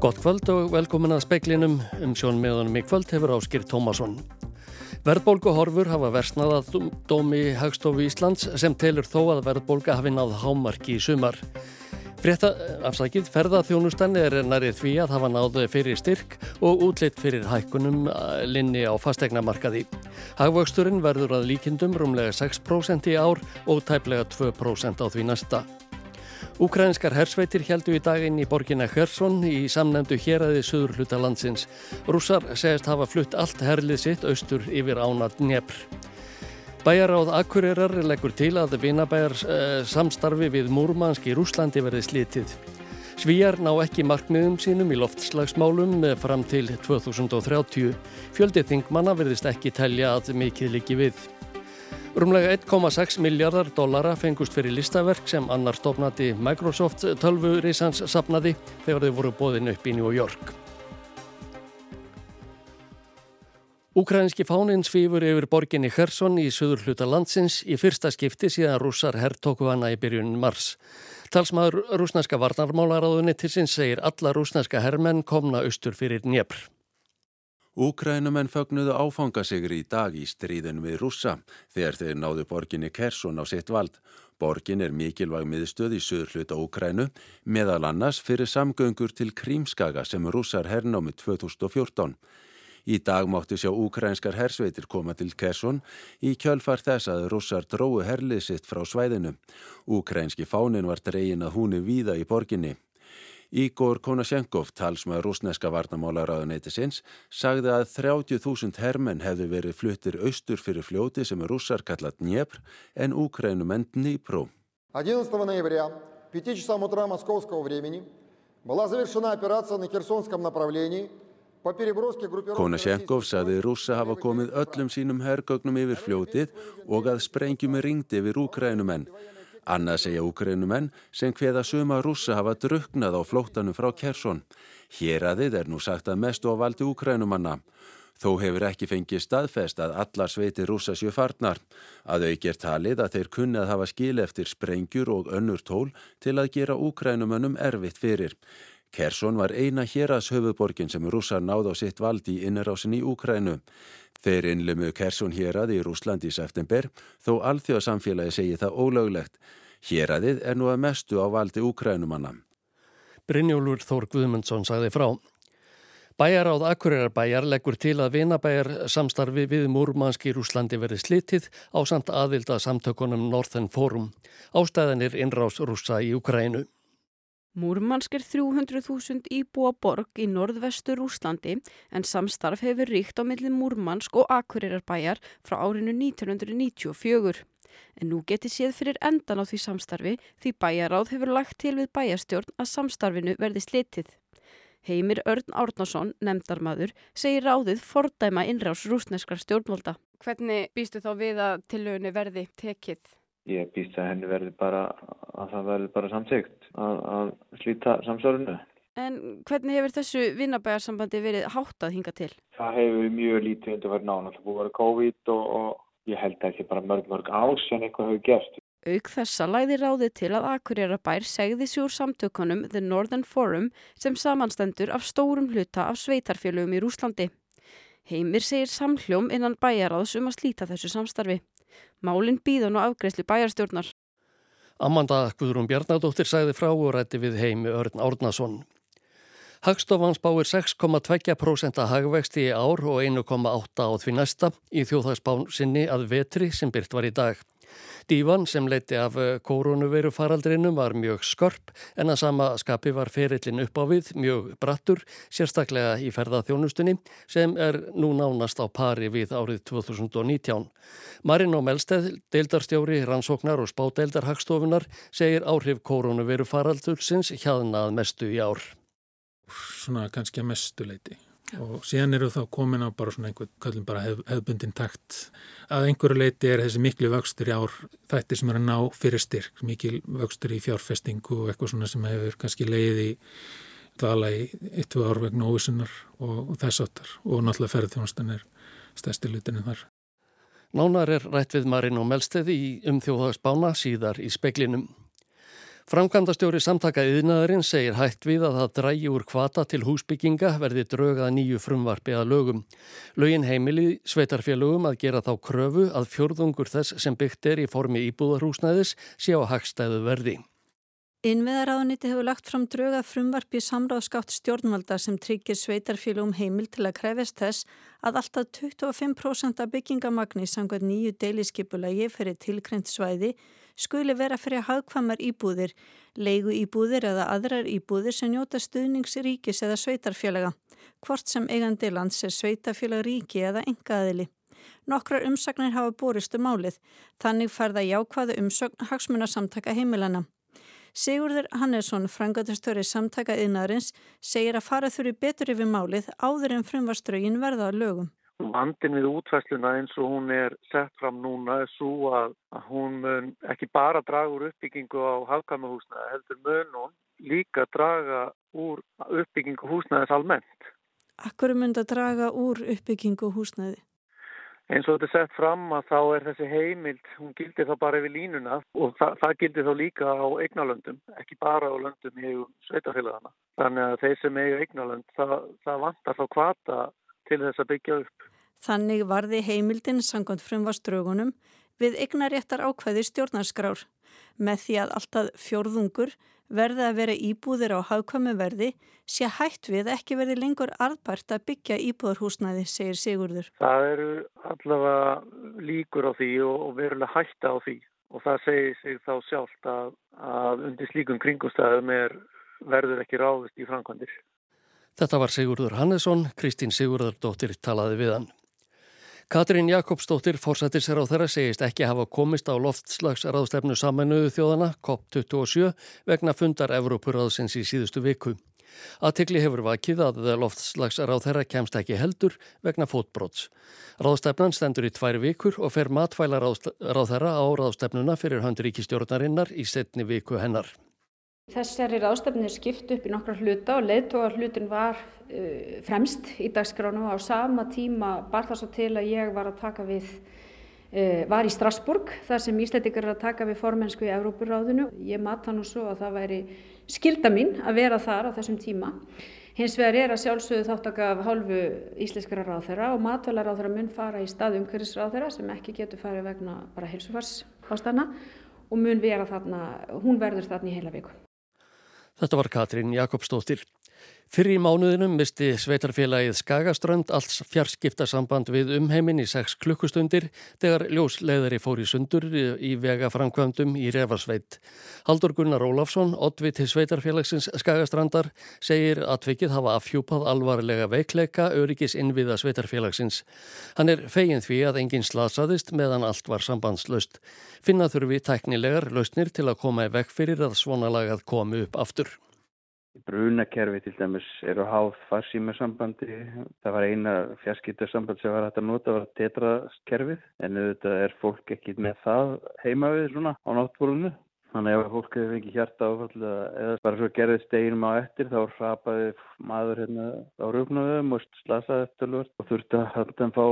Gott kvöld og velkomin að speiklinum um sjónmiðunum í kvöld hefur áskýr Tómasson. Verðbólgu horfur hafa versnað að dómi Hagstofu Íslands sem telur þó að verðbólga hafi náð hámarki í sumar. Frétta afsakið ferðaþjónustan er nærið því að hafa náðu fyrir styrk og útlitt fyrir hækkunum eh, linni á fastegnamarkaði. Hagvöxturinn verður að líkindum rúmlega 6% í ár og tæplega 2% á því næsta. Úkrænskar hersveitir heldu í daginn í borginna Hjörsson í samnefndu héræði söður hluta landsins. Rússar segist hafa flutt allt herlið sitt austur yfir ánat Njepr. Bæjaráð Akureyrar leggur til að vinabæjar uh, samstarfi við Múrmansk í Rúslandi verði slítið. Svíjar ná ekki markmiðum sínum í loftslagsmálum fram til 2030. Fjöldið þingmanna verðist ekki telja að mikið líki við. Rúmlega 1,6 miljardar dollara fengust fyrir listaverk sem annar stofnati Microsoft tölvurísans sapnaði þegar þau voru bóðin upp í New York. Úkrænski fáninn svífur yfir borginni Kherson í söður hluta landsins í fyrsta skipti síðan rússar herrtóku hana í byrjun mars. Talsmaður rúsnarska varnarmálaráðunni til sinn segir alla rúsnarska herrmenn komna austur fyrir Njepr. Úkrænumenn fögnuðu áfangasigri í dag í stríðin við rússa þegar þeir náðu borginni Kersson á sitt vald. Borgin er mikilvæg miðstöð í söður hluta Úkrænu meðal annars fyrir samgöngur til Krímskaga sem rússar hernámi 2014. Í dag máttu sjá úkrænskar hersveitir koma til Kersson í kjölfar þess að rússar dróðu herlið sitt frá svæðinu. Úkrænski fánin var dregin að húni víða í borginni. Ígor Konashenkov, talsmaður rúsneska varnamálaráðuneytisins, sagði að 30.000 hermenn hefðu verið fluttir austur fyrir fljóti sem er rússar kallat Dnjepr en úkrænumenn Dnipro. 11 ноября, 5 часам утра московского времени, была завершена операция на Херсонском направлении Konashenkov saði rússa hafa komið öllum sínum hergögnum yfir fljótið og að sprengjum er ringdi yfir úkrænumenn. Annað segja úkrænumenn sem hveða suma rússa hafa drukknað á flóttanum frá Kersson. Hér aðið er nú sagt að mestu á valdi úkrænumanna. Þó hefur ekki fengið staðfest að allar sveiti rússa séu farnar. Að aukir talið að þeir kunni að hafa skil eftir sprengjur og önnur tól til að gera úkrænumannum erfitt fyrir. Kersson var eina héras höfuborgin sem rússar náð á sitt valdi innerásin í Úkrænu. Þeir innlemu Kersson hérað í Rúsland í september þó alþjóðsamfélagi segi það ólöglegt. Héradið er nú að mestu á valdi úkrænumanna. Brynjólfur Þór Guðmundsson sagði frá. Bæjaráð Akureyrar leggur til að vinabæjar samstarfi við Múrmanski í Rúslandi verði slitið á samt aðvilda samtökunum Northern Forum. Ástæðanir innrás rúsa í Ukrænu. Múrmansk er 300.000 íbúa borg í norðvestur Úslandi en samstarf hefur ríkt á millin Múrmansk og Akureyrar frá árinu 1994. En nú geti séð fyrir endan á því samstarfi því bæjaráð hefur lagt til við bæjastjórn að samstarfinu verði slitið. Heimir Örn Árnason, nefndarmadur, segir ráðið fordæma innrás rúsneskar stjórnvalda. Hvernig býstu þá við að tilögunni verði tekið? Ég býst að henni verði bara að það verði bara samsíkt að, að slíta samsörunu. En hvernig hefur þessu vinnabæjarsambandi verið háttað hinga til? Það hefur mjög lítið undir verið nána. Það búið að vera COVID og, og ég held að ekki bara mörg mörg ás en eitthvað hefur gerst. Auk þessa læði ráðið til að Akureyra-bær segði sér samtökunum The Northern Forum sem samanstendur af stórum hluta af sveitarfélögum í Rúslandi. Heimir segir samhljóm innan bæjaráðs um að slíta þessu samstarfi. Málinn býðan og afgreðslu bæjarstjórnar. Amanda Guðrún Bjarnadóttir sagði frá og rætti við heimi Örn Árnason. Hagstofan spáir 6,2% að hagvexti í ár og 1,8% á því næsta í þjóðhagsbán sinni að vetri sem byrt var í dag. Dívan sem leiti af eh, koronaviru faraldrinum var mjög skörp en að sama skapi var ferillin upp á við mjög brattur, sérstaklega í ferðaþjónustunni sem er nú nánast á pari við árið 2019. Marino Melsteð, deildarstjóri, rannsóknar og spádeildarhagstofunar segir áhrif koronaviru faraldursins hjaðnað mestu í ár. Svona kannski að mestu leiti og síðan eru þá komin á bara svona einhvern kallum bara hef, hefbundin takt að einhverju leiti er þessi miklu vöxtur í ár þætti sem er að ná fyrir styrk mikil vöxtur í fjárfestingu og eitthvað svona sem hefur kannski leið í dala í eittu ár vegna óvissunar og, og þess áttar og náttúrulega ferðþjónastan er stærsti lutinu þar. Nánar er rætt við Marín og Melsteði um þjóðhagsbána síðar í speklinum. Framkvæmdastjóri samtaka yðnaðurinn segir hægt við að það drægi úr kvata til húsbygginga verði draugað nýju frumvarfi að lögum. Lögin heimili sveitarfélögum að gera þá kröfu að fjörðungur þess sem byggt er í formi íbúðarhúsnæðis sé á hagstæðu verði. Innviðaráðuniti hefur lagt fram drauga frumvarfi samráðskátt stjórnvalda sem tryggir sveitarfélögum heimil til að krefast þess að alltaf 25% af byggingamagni sangað nýju deiliskipulagi fyrir tilkrennt svæði skuli vera fyrir hagkvamar íbúðir, leigu íbúðir eða aðrar íbúðir sem njóta stuðningsríkis eða sveitarfélaga, hvort sem eigandi lands er sveitarfélag ríki eða engaðili. Nokkrar umsagnir hafa borist um málið, þannig færða jákvæðu umsögn hagsmunarsamtaka heimilana. Sigurður Hannesson, frangatastöri samtaka yðnarins, segir að fara þurfi betur yfir málið áður en frumvarströgin verða að lögum. Vandin við útfæsluna eins og hún er sett fram núna er svo að hún mun ekki bara draga úr uppbyggingu á hafkamahúsnaði, heldur mun hún líka draga úr uppbyggingu húsnaðis almennt. Akkur mun það draga úr uppbyggingu húsnaði? Eins og þetta er sett fram að þá er þessi heimild, hún gildir þá bara yfir línuna og það, það gildir þá líka á eignalöndum, ekki bara á löndum í sveitafélagana. Þannig að þeir sem eiga eignalönd, það, það vantar þá kvata til þess að byggja upp. Þannig varði heimildin sangant frumvaströgunum við eignaréttar ákveði stjórnarskrár með því að alltaf fjórðungur verði að vera íbúðir á hafkvæmu verði sé hægt við ekki verði lengur arðbært að byggja íbúðarhúsnæði, segir Sigurður. Það eru allavega líkur á því og verulega hætta á því og það segir sig þá sjálft að, að undir slíkum kringumstæðum er verður ekki ráðist í framkvæmdir. Þetta var Sigurður Hannesson, Kristín Sigurðardóttir talaði við hann. Katrín Jakobsdóttir, fórsættisar á þeirra, segist ekki hafa komist á loftslagsraðstefnu saminuðu þjóðana, COP27, vegna fundar Evrópurraðsins í síðustu viku. Aðtikli hefur vakið að loftslagsráð þeirra kemst ekki heldur vegna fótbróts. Ráðstefnan stendur í tvær vikur og fer matfæla ráð þeirra á ráðstefnuna fyrir handríkistjórnarinnar í setni viku hennar. Þessari ráðstefni er skipt upp í nokkra hluta og leðtógar hlutin var uh, fremst í dagskránu og á sama tíma bar það svo til að ég var að taka við, uh, var í Strasburg þar sem Íslandikar er að taka við formensku í Evrópuráðinu. Ég mat það nú svo að það væri skilda mín að vera þar á þessum tíma. Hins vegar er að sjálfsögðu þáttaka af hálfu íslenskara ráðherra og matvæla ráðherra mun fara í stað umhverfisráðherra sem ekki getur farið vegna bara helsufars ástana og mun vera þarna, hún verður þarna í heila viku. Þetta var Katrín Jakobsdóttir. Fyrir í mánuðinum misti sveitarfélagið Skagaströnd alls fjarskiptasamband við umheimin í 6 klukkustundir þegar ljósleðari fór í sundur í vegaframkvæmdum í Refarsveit. Haldur Gunnar Ólafsson, oddviti sveitarfélagsins Skagastrandar, segir að tvikið hafa afhjúpað alvarlega veikleika öryggis innviða sveitarfélagsins. Hann er fegin því að enginn slasaðist meðan allt var sambandslaust. Finna þurfi tæknilegar lausnir til að koma í vekk fyrir að svona lagað komi upp aftur. Brunakerfi til dæmis eru háð farsímasambandi. Það var eina fjarskýtarsamband sem var hægt að nota, var tetraskerfið. En auðvitað er fólk ekki með það heima við svona á náttúrunu. Þannig að ef fólk hefur fengið hjarta áfall eða bara svo gerðist deginum á eftir þá hrapaði maður hérna á rúfnaðum og slasaði eftir og þurfti að hann fá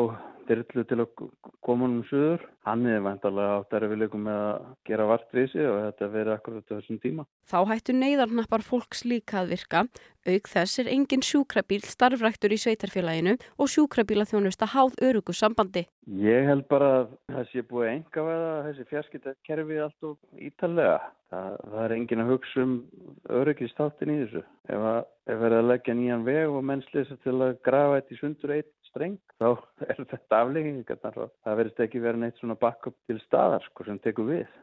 dyrlu til að koma um suður. Hann er vantarlega átt erfileikum með að gera vart við sig og þetta verið akkurat þessum tíma. Þá hættu neyðarnappar fólks líka að virka. Auk þess er engin sjúkrabíl starfræktur í sveitarfélaginu og sjúkrabíla þjónusta háð örugu sambandi. Ég held bara að það sé búið enga veða þessi fjarskiptakerfi allt og ítalega. Það, það er engin að hugsa um öryggistáttin í þessu. Ef það er verið að leggja nýjan veg og mennslisa til að grafa þetta í sundur eitt streng, þá er þetta afleggingar. Það verðist ekki verið neitt svona backup til staðar sko, sem tekur við.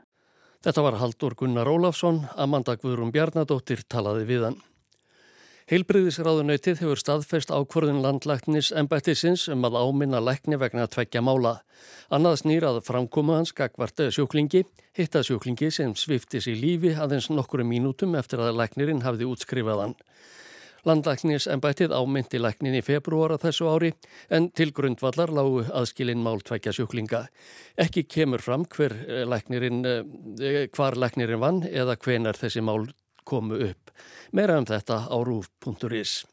Þetta var Haldur Gunnar Ólafsson, Amanda Guðrum Bjarnadóttir talaði við hann. Heilbriðisráðunöytið hefur staðfest ákvörðun landlæknis embættisins um að áminna lækni vegna tveggja mála. Annað snýrað framkoma hans gagvart sjúklingi, hitta sjúklingi sem sviftis í lífi aðeins nokkru mínútum eftir að læknirinn hafði útskrifaðan. Landlæknisembættið ámyndi læknin í februara þessu ári en til grundvallar lágu aðskilinn máltvækja sjúklinga. Ekki kemur fram hver læknirinn, eh, hvar læknirinn vann eða hvenar þessi mál komu upp. Meira um þetta á rúf.is.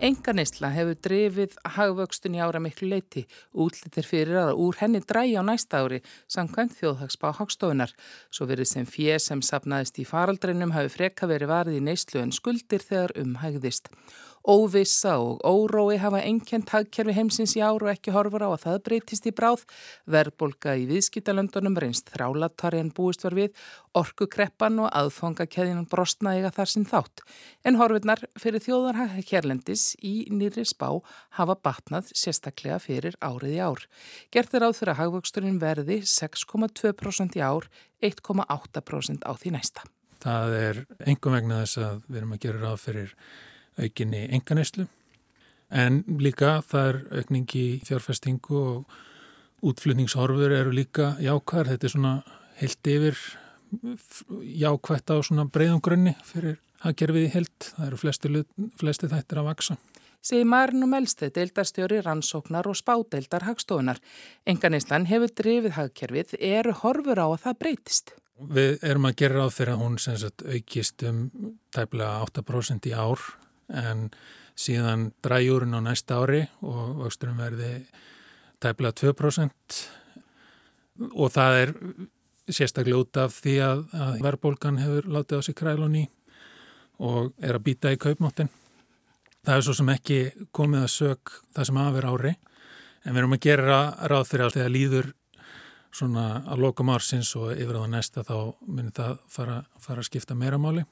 Enga neysla hefur drefið hagvöxtun í ára miklu leiti. Útlitir fyrir að úr henni drægi á næsta ári samkvæmt þjóðhagsbá hagstofunar. Svo verið sem fjö sem sapnaðist í faraldreinum hafi freka verið varði í neyslu en skuldir þegar umhægðist. Óvissa og órói hafa ennkjent hagkerfi heimsins í ár og ekki horfur á að það breytist í bráð. Verbolga í viðskiptalöndunum reynst þrálatari en búist var við, orkukreppan og aðfangakæðinan brostnaðiga þar sem þátt. En horfurnar fyrir þjóðarhag hérlendis í nýri spá hafa batnað sérstaklega fyrir árið í ár. Gert er áð fyrir að hagvöxturinn verði 6,2% í ár, 1,8% á því næsta. Það er engum vegna þess að við erum að gera ráð fyrir aukinni enganæslu en líka það er aukningi fjárfestingu og útflutningshorfur eru líka jákvæðar, þetta er svona heilt yfir jákvætt á svona breyðum grunni fyrir hagkerfið í heilt, það eru flesti, flesti þættir að vaksa. Segir Marinu Melsteð, deildarstjóri rannsóknar og spádeildar hagstofunar. Enganislan hefur drifið hagkerfið, eru horfur á að það breytist? Við erum að gera ráð fyrir að hún sagt, aukist um tæplega 8% í ár en síðan dræjúrin á næsta ári og vöxturum verði tæplega 2% og það er sérstaklega út af því að, að verðbólgan hefur látið á sig krælunni og er að býta í kaupmáttin. Það er svo sem ekki komið að sög það sem aðver ári en við erum að gera ráð fyrir allt þegar líður svona að lokum ársins og yfir á það næsta þá myndir það fara, fara að skipta meira máli.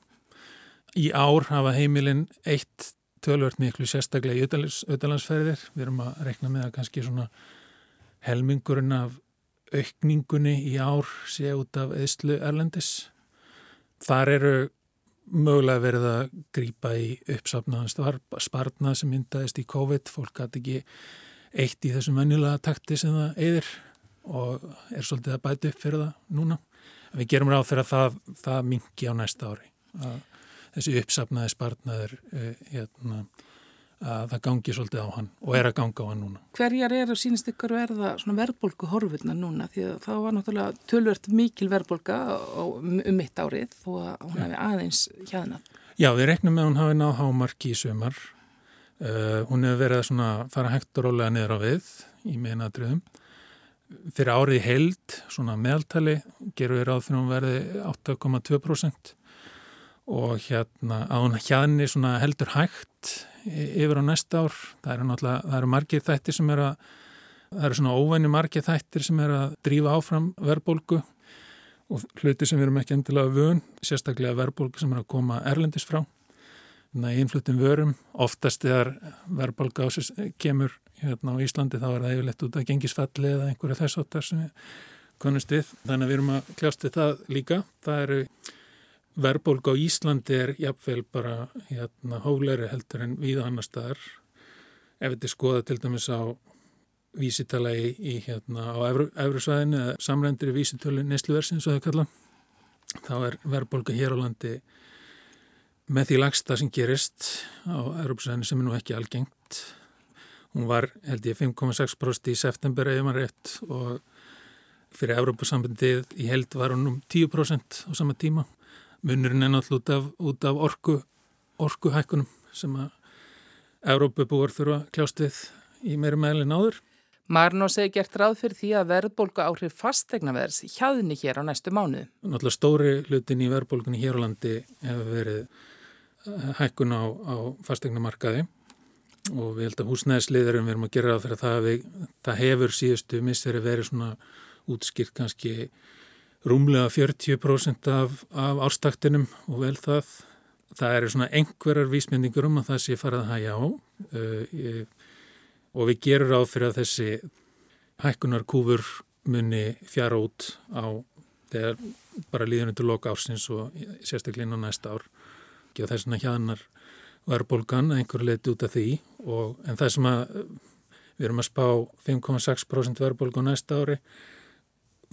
Í ár hafa heimilinn eitt tölvört miklu sérstaklega í auðalansferðir. Við erum að rekna með að kannski svona helmingurinn af aukningunni í ár sé út af eðslu erlendis. Þar eru mögulega verið að grýpa í uppsapnaðan spartnað sem myndaðist í COVID. Fólk hatt ekki eitt í þessum vennilega takti sem það eðir og er svolítið að bæta upp fyrir það núna. Við gerum ráð fyrir að það, það mingi á næsta ári. Að þessi uppsapnaði spartnaður uh, hérna, að það gangi svolítið á hann og er að ganga á hann núna. Hverjar eru sínist ykkur verða verðbólku horfurna núna? Því að það var náttúrulega tölvört mikil verðbólka um mitt árið og hún hefði aðeins hjaðnað. Já, við reknum með að hún hafi náð hámarki í sömar. Uh, hún hefur verið að fara hægt og rólega niður á við í meðinadröðum. Fyrir árið held, svona meðaltali, gerur við ráð fyrir hún verði 8,2% og hérna að hún hérna heldur hægt yfir á næsta ár. Það eru náttúrulega, það eru margir þættir sem eru að, það eru svona óvæni margir þættir sem eru að drífa áfram verðbólgu og hluti sem við erum ekki endilega vun, sérstaklega verðbólgu sem eru að koma erlendis frá. Þannig að innflutin vörum, oftast þegar verðbólga ásins kemur hérna á Íslandi þá er það yfirlegt út að gengisfalli eða einhverja þess áttar sem við konumst við. Þannig að við erum að kljást við það líka. Það eru verðbólk á Íslandi er jafnveil bara hérna, hóleri heldur en við annar staðar. Ef þetta er skoða til dæmis á vísitala í, í hérna á Evrusvæðinu eða samrændir í vísitölu Nesluversins og þau kalla, þá er verðbólka hér á landi með því lagsta sem gerist á Evrusvæðinu sem er nú ekki algengt. Hún var held ég 5,6% í september eða maður rétt og fyrir Evrópusambundið í held var hún um 10% á sama tíma munurinn er náttúrulega út af, út af orku, orkuhækkunum sem að Európubúar þurfa kljást við í meiri meðlinn áður. Marnó segi gert ráð fyrir því að verðbólku áhrif fastegnaverðs hjaðni hér á næstu mánu. Náttúrulega stóri hlutin í verðbólkunni hér á landi hefur verið eh, hækkun á, á fastegnamarkaði og við held að húsnæðisliðurum við erum að gera ráð fyrir það að við, það hefur síðustu misseri verið svona útskýrt kannski rúmlega 40% af, af ástaktinum og vel það. Það eru svona einhverjar vísmyndingur um að það sé farið að hægja á uh, og við gerum ráð fyrir að þessi hækkunarkúfur muni fjara út á þegar bara líðunum til loka ársins og sérstaklega inn á næsta ár. Og þess vegna hjaðnar verðbólgan að einhverju leiti út af því og en það sem að við erum að spá 5,6% verðbólgu næsta ári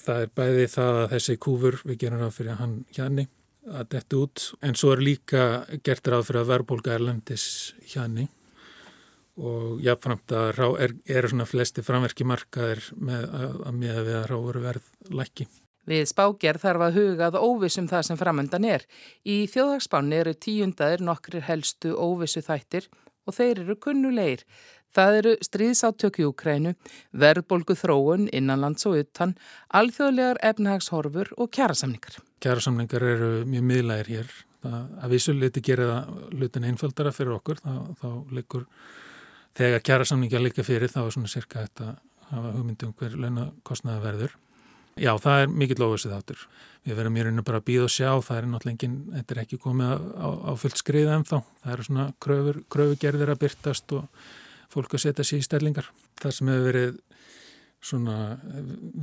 það er bæði það að þessi kúfur við gerum ráð fyrir hann hjanni að detta út en svo er líka gert ráð fyrir að verðbólka erlendis hjanni og jáfnframt að rá, er, er svona flesti framverki markaðir með að, að með að við að ráður verð lækki. Við spágerð þarf að hugað óvissum það sem framöndan er. Í þjóðhagsbáni eru tíundaðir nokkrir helstu óvissu þættir og þeir eru kunnulegir. Það eru stríðsáttöku í Ukrænu, verðbolgu þróun, innanlands og utan, alþjóðlegar efnahagshorfur og kjærasamningar. Kjærasamningar eru mjög miðlægir hér. Það, að vissuliti gerir það lutin einfaldara fyrir okkur. Þá, þá leikur, þegar kjærasamningar líka fyrir þá er svona cirka þetta að hafa hugmyndum hver launakostnaða verður. Já, það er mikill óversið áttur. Við verðum í rauninu bara að býða og sjá, það er náttúrulega enginn, þetta er ekki komið á, á fullt skriða ennþá. Það eru svona kröfur, kröfugerðir að byrtast og fólk að setja sér í stellingar. Það sem hefur verið svona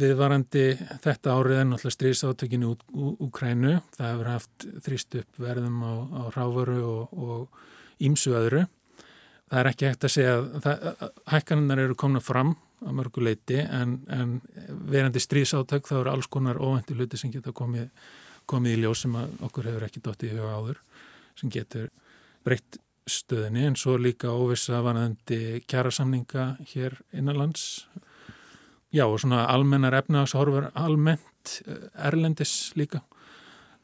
viðvarandi þetta árið er náttúrulega stríðsáttökinu úr Úkrænu. Það hefur haft þrýst upp verðum á, á ráfuru og ímsu öðru. Það er ekki hægt að segja að hækkaninnar eru komna fram að mörgu leiti en, en verandi stríðsátök þá eru alls konar óvendu hluti sem geta komið, komið í ljós sem okkur hefur ekki dótt í huga áður sem getur breytt stöðinni en svo líka óvisa vanandi kjærasamninga hér innanlands. Já og svona almennar efnagshorfur almennt eh, erlendis líka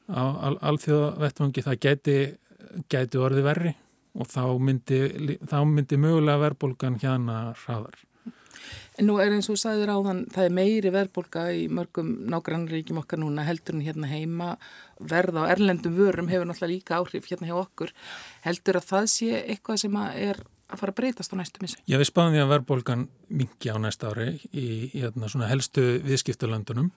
á al alþjóða vettvangi það geti, geti orði verri og þá myndi, þá myndi mögulega verðbólgan hérna hraðar nú er eins og sæður á þann, það er meiri verðbólka í mörgum nágrannríkjum okkar núna heldur en hérna heima verð á erlendum vörum hefur náttúrulega líka áhrif hérna hjá okkur. Heldur að það sé eitthvað sem að er að fara að breytast á næstu missu? Já, við spáðum því að verðbólgan mingi á næsta ári í, í hérna, svona helstu viðskiptalöndunum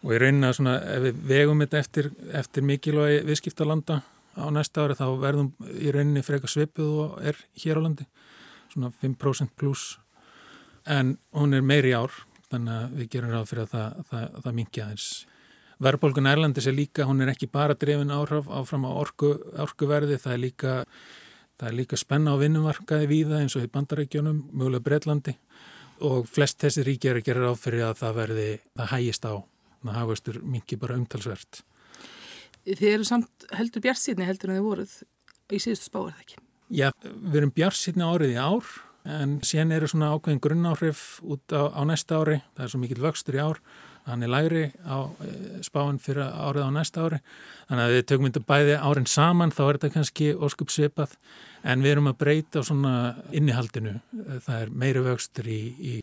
og ég reyna svona, ef við vegum þetta eftir, eftir mikilvægi viðskiptalanda á næsta ári þá verðum í reyninni freka svipið og er hér á landi, svona 5% pluss en hún er meiri ár þannig að við gerum ráð fyrir að það, það, það minkja þess. Verðbólgun Erlandis er líka, hún er ekki bara drefin áhrif áfram á orku, orkuverði, það er líka, það er líka spenna á vinnumarkaði víða eins og í bandarækjunum, mögulega Breitlandi og flest þessi ríki að gera ráð fyrir að það verði, það hægist á, það hafastur minki bara umtalsvert. Þið eru samt heldur bjarsýtni heldur en þið voruð í síðustu spáður það ekki? Já, við erum bjarsýtni árið í ár en síðan eru svona ákveðin grunnáhrif út á, á næsta ári, það er svo mikill vöxtur í ár, hann er lægri á e, spáin fyrir árið á næsta ári. Þannig að við tökum þetta bæði árin saman þá er þetta kannski óskup svipað en við erum að breyta svona innihaldinu, það er meiri vöxtur í, í,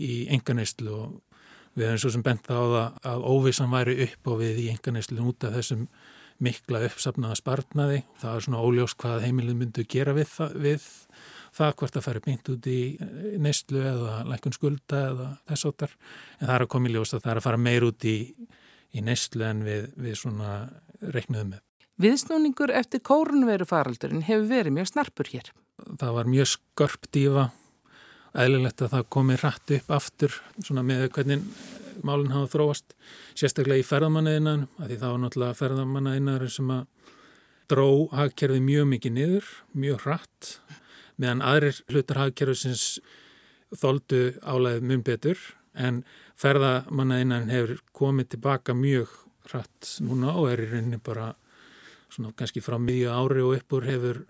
í enganistlu og við hefum svo sem bent á það að óvissan væri upp og við í enganistlu út af þessum mikla uppsapnaða spartnaði, það er svona óljós hvað heimilin myndu gera við, við það hvort að fara beint út í eh, neistlu eða lækun skulda eða þess áttar en það er að koma í ljós að það er að fara meir út í, í neistlu en við, við svona reiknuðum með. Viðsnúningur eftir kórnveru faraldurinn hefur verið mjög snarpur hér. Það var mjög skörp dífa, eðlilegt að það komi rætt upp aftur svona með hvernig málinn hafa þróast, sérstaklega í ferðamannaðinnan, af því það var náttúrulega ferðamannaðinnar sem að dró hagkerfið mjög mikið niður, mjög hratt meðan aðrir hlutar hagkerfisins þóldu álæðið mjög betur en ferðamannaðinnan hefur komið tilbaka mjög hratt núna og er í rauninni bara svona kannski frá miðju ári og uppur hefur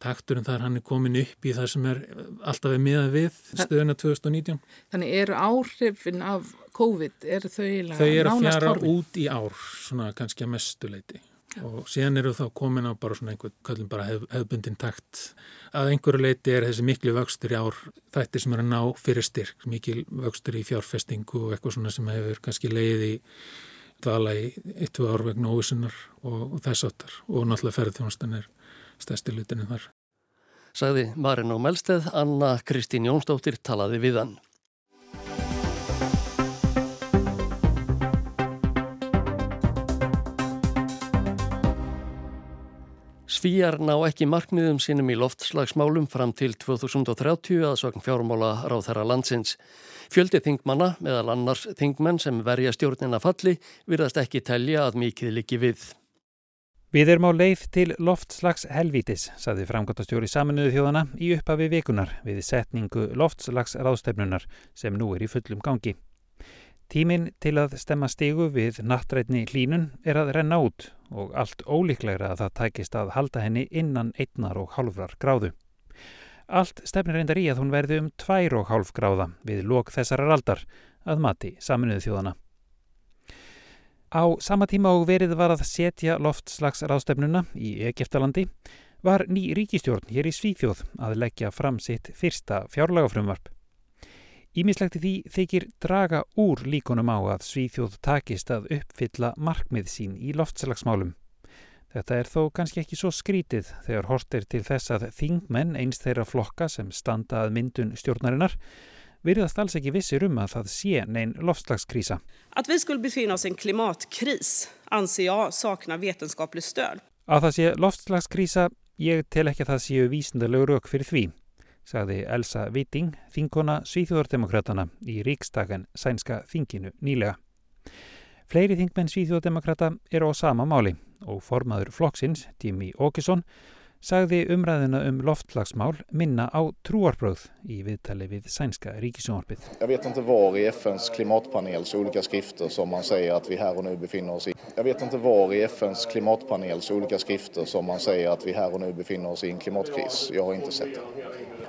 takturinn þar hann er komin upp í það sem er alltaf við miðað við stöðuna 2019. Þannig eru áhrifin af COVID, eru þau nánast horfin? Þau eru að fjara út í ár, svona kannski að mestuleiti og síðan eru þá komin á bara svona einhvern, kallum bara hef, hefbundin takt að einhverju leiti er þessi miklu vöxtur í ár þættir sem er að ná fyrir styrk, mikil vöxtur í fjárfestingu og eitthvað svona sem hefur kannski leið í dvala í eittu ár vegna óvissunar og, og þess áttar og náttúrulega ferðþjónastan er stærsti lutinni þar. Sagði Marin á Melsteð, Anna Kristín Jónsdóttir talaði við hann. Svíjar ná ekki markmiðum sínum í loftslagsmálum fram til 2030 að svakn fjármála ráð þeirra landsins. Fjöldi þingmanna, meðal annars þingmenn sem verja stjórnina falli, virðast ekki telja að mikið liggi við. Við erum á leið til loftslags helvítis, saði framgóttastjóri saminuðu þjóðana í upphafi vikunar við setningu loftslags ráðstefnunar sem nú er í fullum gangi. Tímin til að stemma stígu við nattrætni hlínun er að renna út og allt ólíklegra að það tækist að halda henni innan einnar og hálfrar gráðu. Allt stefnir reyndar í að hún verði um tvær og hálf gráða við lok þessarar aldar að mati saminuðu þjóðana. Á sama tíma og verið var að setja loftslags ráðstefnuna í Egiptalandi var ný ríkistjórn hér í Svíþjóð að leggja fram sitt fyrsta fjárlagafrumvarp. Ímislegt því þykir draga úr líkunum á að Svíþjóð takist að uppfylla markmið sín í loftslagsmálum. Þetta er þó kannski ekki svo skrítið þegar hortir til þess að þingmenn einst þeirra flokka sem standa að myndun stjórnarinnar virðast alls ekki vissir um að það sé neinn loftslagskrísa. Að við skulum befinna oss en klimatkrís anser ég sakna vetenskaplig stöð. Að það sé loftslagskrísa, ég tel ekki að það séu vísindalegu rauk fyrir því, sagði Elsa Viting, þingona Svíþjóðardemokratana í ríkstagan sænska þinginu nýlega. Fleiri þingmenn Svíþjóðardemokrata eru á sama máli og formaður flokksins, Jimmy Åkesson, sagði umræðina um loftslagsmál minna á trúarbröð í viðtali við sænska ríkisjónvarpið. Jag vet inte var i FNs klimatpanels olika skrifter som man säger att vi här och nu befinner oss i. Jag vet inte var i FNs klimatpanels olika skrifter som man säger att vi här och nu befinner oss i en klimatkris. Jag har inte sett det.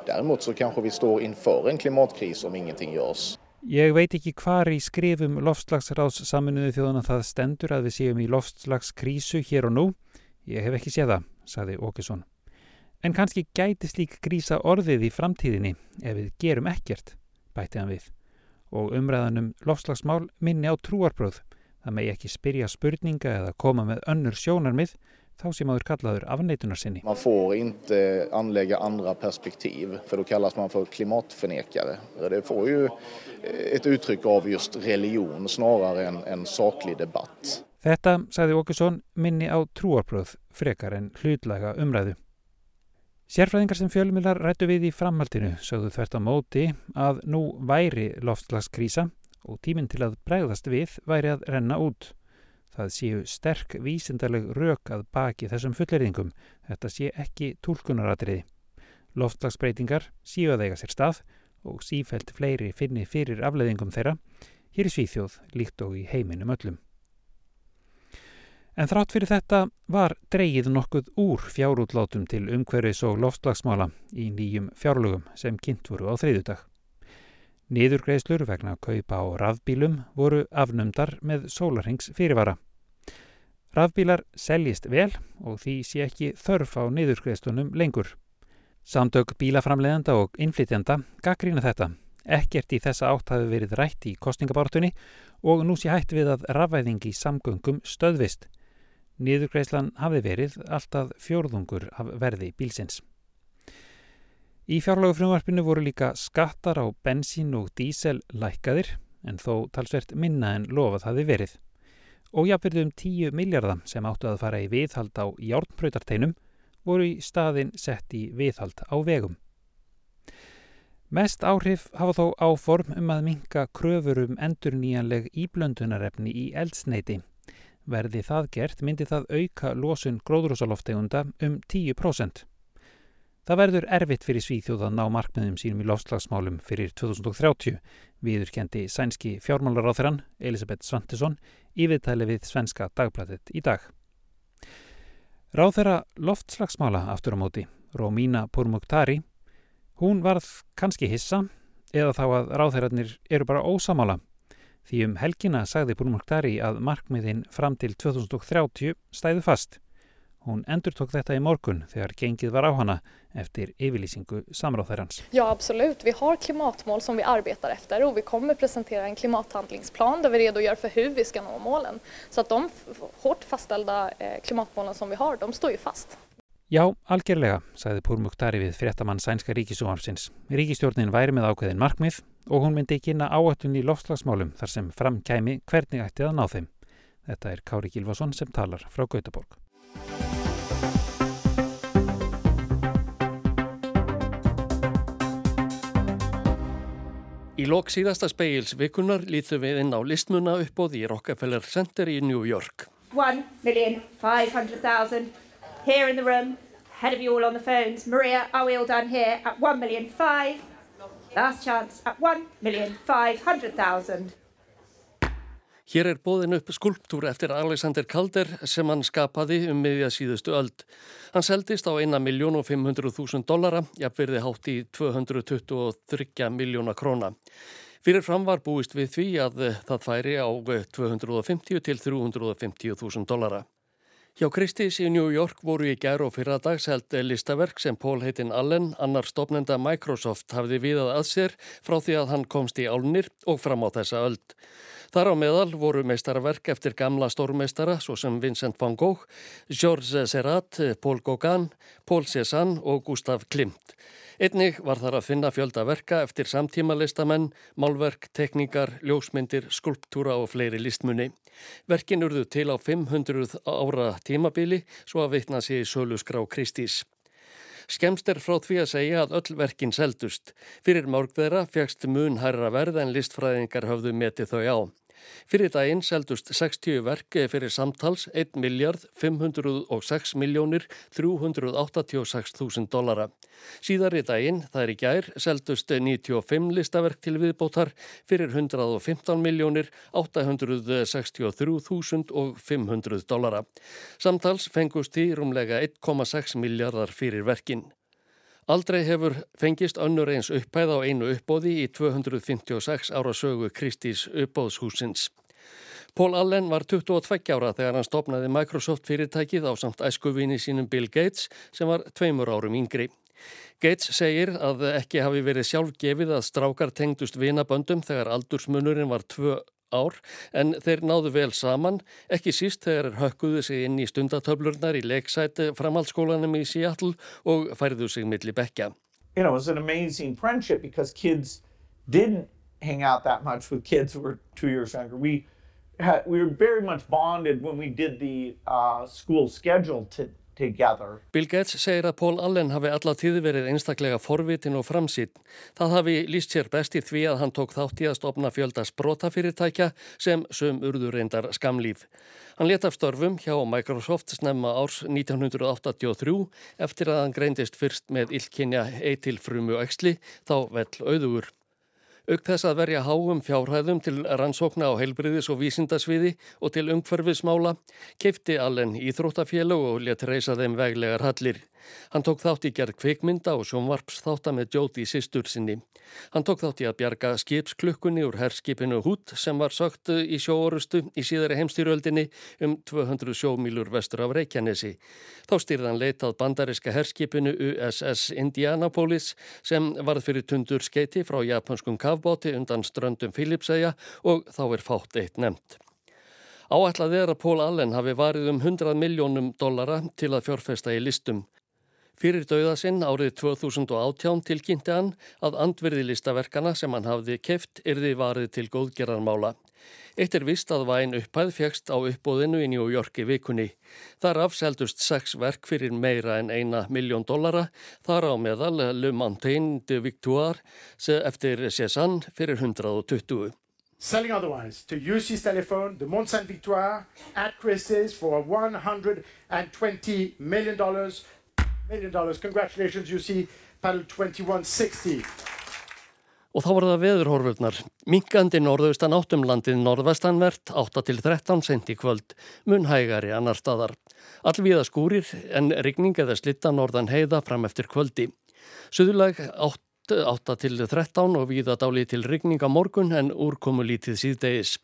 Däremot så kanske vi står inför en klimatkris om ingenting görs. Ég veit ekki hvar í skrifum loftslagsráðs saminuðu þjóðana það stendur að við séum í loftslagskrísu hér og nú. Ég hef ekki séð það, saði Åkesson. En kannski gæti slík grísa orðið í framtíðinni ef við gerum ekkert, bætti hann við. Og umræðanum loftslagsmál minni á trúarbröð. Það megi ekki spyrja spurninga eða koma með önnur sjónarmið þá sem maður kallaður afneitunar sinni. Man får inte anlägga andra perspektiv för då kallas man för klimatförnekare. Det får ju ett uttryck av just religion snarare än en saklig debatt. Þetta, sagði Åkesson, minni á trúarbröð frekar en hlutlaga umræðu. Sérfræðingar sem fjölmilar rættu við í framhaldinu sögðu þvert á móti að nú væri loftslagskrísa og tíminn til að bregðast við væri að renna út. Það séu sterk vísindarleg rök að baki þessum fulleriðingum. Þetta sé ekki tólkunaratriði. Loftslagsbreytingar séu að eiga sér stað og sífælt fleiri finni fyrir afleðingum þeirra hér í Svíþjóð líkt og í heiminum öllum. En þrátt fyrir þetta var dreyið nokkuð úr fjárútlátum til umhverfis og loftslagsmála í nýjum fjárlugum sem kynnt voru á þriðudag. Niðurgreislur vegna kaupa á rafbílum voru afnumdar með sólarhengs fyrirvara. Rafbílar seljist vel og því sé ekki þörf á niðurgreislunum lengur. Samtök bílaframleðanda og innflytjanda gaggrína þetta. Ekkert í þessa átt hafi verið rætt í kostningabártunni og nú sé hætt við að rafvæðingi samgöngum stöðvist. Niðurgreislan hafi verið alltaf fjórðungur af verði bílsins. Í fjárlagufrumvarpinu voru líka skattar á bensín og dísel lækkaðir en þó talsvert minna en lofað hafi verið. Og jáfnverðum 10 miljardar sem áttu að fara í viðhald á járnpröytarteinum voru í staðin sett í viðhald á vegum. Mest áhrif hafa þó áform um að minka kröfur um endur nýjanleg íblöndunarefni í eldsneiti. Verði það gert myndi það auka losun gróðrúsaloftegunda um 10%. Það verður erfitt fyrir Svíþjóð að ná markmiðum sínum í lofslagsmálum fyrir 2030, viðurkendi sænski fjármálaráþurann Elisabeth Svantesson í viðtæli við Svenska dagbladet í dag. Ráþera loftslagsmála aftur á móti, Rómína Purmuktari, hún varð kannski hissa eða þá að ráþerarnir eru bara ósamála. Því um helgina sagði Purmuktari að markmiðin fram til 2030 stæðu fast. Hon endur tók þetta i morgun þegar gengið var á hana eftir yfirlýsingu samráðherrans. Ja, absolut. Vi har klimatmål som vi arbetar efter och vi kommer presentera en klimathandlingsplan där vi redogör för hur vi ska nå målen. Så att de hårt fastställda eh, klimatmålen som vi har, de står ju fast. Já, algjörlega, sagði Púrmuktari við fréttamann sænska ríkisúarsins. Ríkistjórnin væri með ákveðin markmið og hún myndi kynna áættun í loftslagsmálum þar sem framkæmi hvernig ætti að ná þeim. Þetta er Kári Gilvason sem talar frá Gautaborg. Í lok síðasta speils vikunar lítum við inn á listmuna uppóð í Rockefeller Center í New York. 1,500,000 here in the room, ahead of you all on the phones. Maria, are we all done here at 1,500,000? Last chance at 1,500,000. Hér er bóðin upp skulptúr eftir Alexander Calder sem hann skapaði um miðja síðustu öld. Hann seldist á 1.500.000 dollara, jafnverði hátt í 223 miljóna króna. Fyrir fram var búist við því að það færi á 250 til 350.000 dollara. Hjá Kristís í New York voru í gær og fyrradags held listaverk sem Paul heitin Allen, annar stopnenda Microsoft, hafði viðað að sér frá því að hann komst í álnir og fram á þessa öld. Þar á meðal voru meistarverk eftir gamla stórmeistara svo sem Vincent van Gogh, Georges Seurat, Paul Gauguin, Paul Cézanne og Gustav Klimt. Einnig var þar að finna fjölda verka eftir samtíma listamenn, málverk, tekníkar, ljósmyndir, skulptúra og fleiri listmunni. Verkin urðu til á 500 ára tímabili svo að vitna sér í sölusgrá Kristís. Skemst er frá því að segja að öll verkin seldust. Fyrir mörg þeirra fegst mun hærra verð en listfræðingar höfðu metið þau á. Fyrir daginn seldust 60 verki fyrir samtals 1 miljard 506 miljónir 386 þúsund dollara. Síðar í daginn, það er í gær, seldust 95 listaverk til viðbótar fyrir 115 miljónir 863 þúsund og 500 dollara. Samtals fengust í rúmlega 1,6 miljardar fyrir verkinn. Aldrei hefur fengist önnur eins upphæð á einu uppbóði í 256 ára sögu Kristís uppbóðshúsins. Paul Allen var 22 ára þegar hann stopnaði Microsoft fyrirtækið á samt æskuvinni sínum Bill Gates sem var tveimur árum yngri. Gates segir að ekki hafi verið sjálfgefið að strákar tengdust vinaböndum þegar aldursmunurinn var tvö ár en þeir náðu vel saman, ekki síst þegar hökkuðu sig inn í stundatöflurnar í leiksæti framhaldsskólanum í Seattle og færðu sig milli bekka. You know, it was an amazing friendship because kids didn't hang out that much with kids who were two years younger. We had, we were very much bonded when we did the uh, school schedule to. Bill Gates segir að Paul Allen hafi alla tíð verið einstaklega forvitin og framsýtt. Það hafi líst sér best í því að hann tók þátt í að stopna fjölda sprótafyrirtækja sem sum urður reyndar skamlíf. Hann leta af störfum hjá Microsoft snemma árs 1983 eftir að hann greindist fyrst með illkynja eitilfrumu æksli þá vel auðugur. Auk þess að verja háum fjárhæðum til rannsókna á heilbriðis og vísindasviði og til umhverfismála keipti allen íþróttafélög og let reysa þeim veglegar hallir. Hann tók þátt í gerð kvikmynda og sjónvarps þáttar með Jóti sýstur sinni. Hann tók þátt í að bjarga skipsklukkunni úr herskipinu Hút sem var sögt í sjóorustu í síðari heimstýröldinni um 200 sjómílur vestur af Reykjanesi. Þá styrðan leitað bandariska herskipinu USS Indianapolis sem varð fyrir tundur skeiti frá japanskum kavbóti undan ströndum Filipsæja og þá er fátt eitt nefnt. Áætlað er að Pól Allen hafi varið um 100 miljónum dollara til að fjárfesta í listum. Fyrir dauða sinn árið 2018 tilkynnti hann að andverði listaverkana sem hann hafði keft erði varið til góðgerðarmála. Eitt er vist að væn upphæð fjækst á uppbóðinu í New York í vikunni. Þar afseldust sex verk fyrir meira en eina miljón dollara, þar á meðal Le Montaigne de Victoire eftir Cézanne fyrir 120. Selling otherwise to UC's telephone, the Mont Saint Victoire at Christie's for 120 million dollars million dollars. Congratulations, you see panel 2160. Og þá var það veðurhorfurnar. Minkandi norðaustan áttumlandið norðvestanvert 8-13 centi kvöld, munhægari annar staðar. Allvíða skúrir en rigning eða slitta norðan heiða fram eftir kvöldi. Suðulag 8-13 og víða dáli til rigning á morgun en úrkomu lítið síðdegis.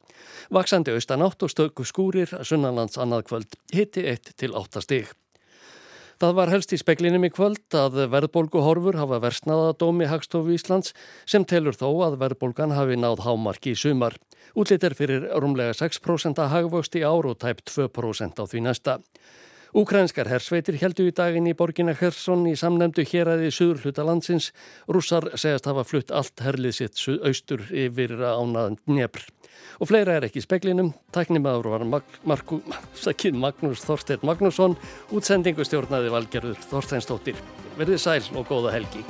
Vaksandi austan átt og stöku skúrir sunnanlands annað kvöld, hitti 1-8 stig. Það var helst í speklinum í kvöld að verðbólguhorfur hafa versnaða dómi Hagstofu Íslands sem telur þó að verðbólgan hafi náð hámarki í sumar. Útlitt er fyrir rúmlega 6% að hagvöxt í ár og tæp 2% á því næsta. Úkrænskar hersveitir heldu í daginn í borgina Hersson í samnemdu héræði Suður hluta landsins. Rússar segast hafa flutt allt herlið sitt austur yfir ánaðan Dnepr. Og fleira er ekki í speklinum. Tæknimaður var Mag Marku, Magnús Þorstein Magnússon, útsendingu stjórnaði valgerður Þorsteinstóttir. Verðið sæl og góða helgi.